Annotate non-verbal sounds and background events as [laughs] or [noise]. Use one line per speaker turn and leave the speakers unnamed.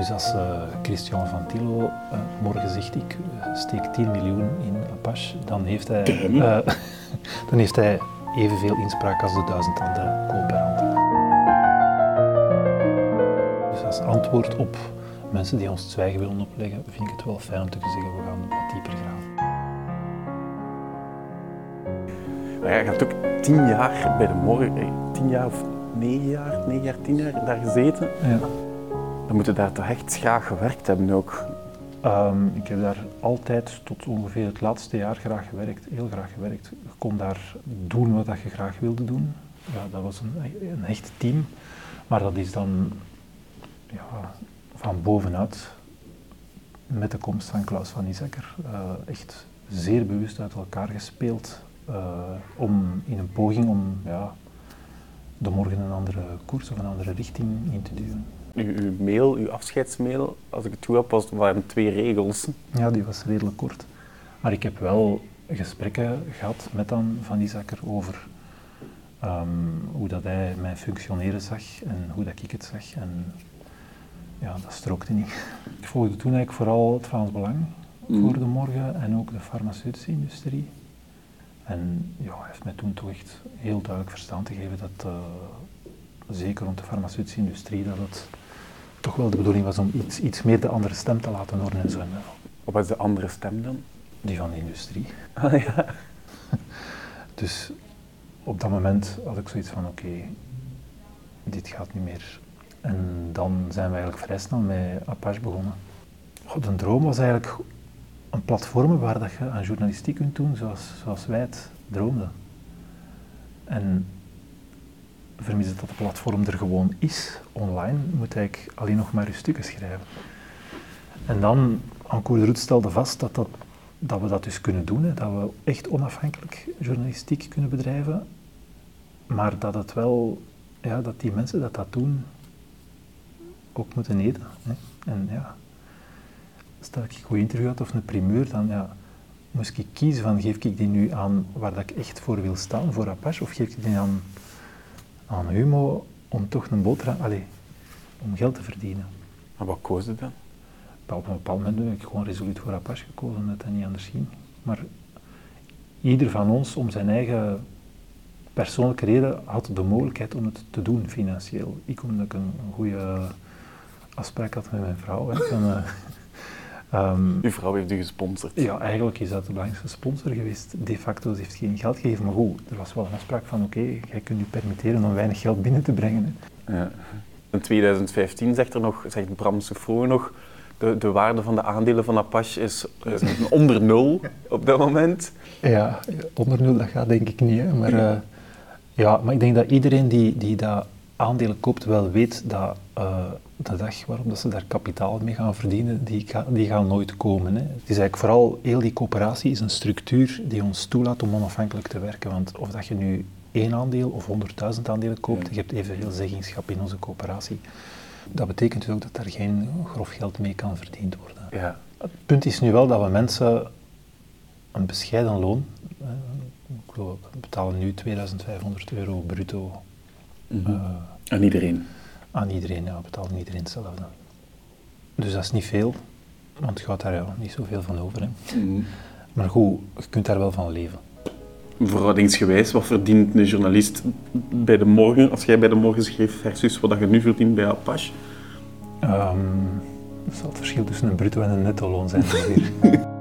Dus als uh, Christian van Tillo uh, morgen zegt ik steek 10 miljoen in Apache, dan heeft hij, uh, [laughs] dan heeft hij evenveel inspraak als de duizend andere coöperanten. Dus als antwoord op mensen die ons zwijgen willen opleggen, vind ik het wel fijn om te zeggen we gaan wat dieper graven.
Maar jij gaat ook tien jaar bij de morgen, tien jaar of negen jaar, negen jaar, tien jaar daar gezeten.
Ja.
Dan moet je daar toch echt graag gewerkt hebben ook.
Um, ik heb daar altijd tot ongeveer het laatste jaar graag gewerkt, heel graag gewerkt. Je kon daar doen wat je graag wilde doen. Ja, dat was een, een echt team. Maar dat is dan ja, van bovenuit, met de komst van Klaus van Isakker, uh, echt zeer bewust uit elkaar gespeeld. Uh, om in een poging om ja, de morgen een andere koers of een andere richting in te duwen.
Uw, uw mail, uw afscheidsmail, als ik het goed heb, was, waren twee regels.
Ja, die was redelijk kort. Maar ik heb wel gesprekken gehad met dan Van Isakker over um, hoe dat hij mijn functioneren zag en hoe dat ik het zag. En ja, dat strookte niet. Ik volgde toen eigenlijk vooral het Frans Belang mm. voor de morgen en ook de farmaceutische industrie. En ja, hij heeft mij toen toch echt heel duidelijk verstaan te geven dat, uh, zeker rond de farmaceutische industrie, dat het toch wel de bedoeling was om iets, iets meer de andere stem te laten horen en zo.
Wat is de andere stem dan?
Die van de industrie. [laughs]
Ah ja. [laughs]
dus op dat moment had ik zoiets van, oké, okay, dit gaat niet meer. En dan zijn we eigenlijk vrij snel met Apache begonnen. God, een droom was eigenlijk een platform waar dat je aan journalistiek kunt doen zoals, zoals wij het droomden. En vermis dat het platform er gewoon is, online, moet ik alleen nog maar je stukken schrijven. En dan, Ancour de Roet stelde vast dat, dat, dat we dat dus kunnen doen, hè, dat we echt onafhankelijk journalistiek kunnen bedrijven, maar dat het wel, ja, dat die mensen dat dat doen, ook moeten eten. Hè. En ja, stel ik een goed interview had of een primeur, dan ja, moest ik kiezen van geef ik die nu aan waar dat ik echt voor wil staan, voor Apache, of geef ik die aan, aan Humo om toch een boterham, allez, om geld te verdienen.
En wat koos je dan?
Op een bepaald moment heb ik gewoon resoluut voor Apache gekozen, omdat dat niet anders ging. Maar ieder van ons, om zijn eigen persoonlijke reden, had de mogelijkheid om het te doen financieel. Ik, omdat ik een, goede afspraak had met mijn vrouw. Hè, van, uh,
Um, Uw vrouw heeft u gesponsord?
Ja, eigenlijk is dat de belangrijkste sponsor geweest. De facto ze heeft geen geld gegeven, maar goed, er was wel een afspraak van oké, okay, jij kunt u permitteren om weinig geld binnen te brengen.
Ja. In 2015 zegt er nog, zegt Bram nog, de, de waarde van de aandelen van Apache is, is onder nul op dat moment.
Ja, onder nul, dat gaat denk ik niet. Hè. Maar, uh, ja, maar ik denk dat iedereen die, die dat aandelen koopt wel weet dat uh, de dag waarop dat ze daar kapitaal mee gaan verdienen, die, die gaan nooit komen. Hè. Het is eigenlijk vooral, heel die coöperatie is een structuur die ons toelaat om onafhankelijk te werken. Want of dat je nu één aandeel of honderdduizend aandelen koopt, je hebt evenveel zeggingschap in onze coöperatie. Dat betekent dus ook dat daar geen grof geld mee kan verdiend worden.
Ja.
Het punt is nu wel dat we mensen een bescheiden loon, we betalen nu 2500 euro bruto.
Mm -hmm. uh, aan iedereen?
Aan iedereen, ja, betaalt iedereen hetzelfde. Dus dat is niet veel, want je gaat daar ja, niet zoveel van over. Hè. Mm. Maar goed, je kunt daar wel van leven.
Verhoudingsgewijs, wat verdient een journalist bij de morgen, als jij bij de morgen schreef, versus wat je nu verdient bij Apache?
Um, dat zal het verschil tussen een bruto en een netto loon zijn. [laughs]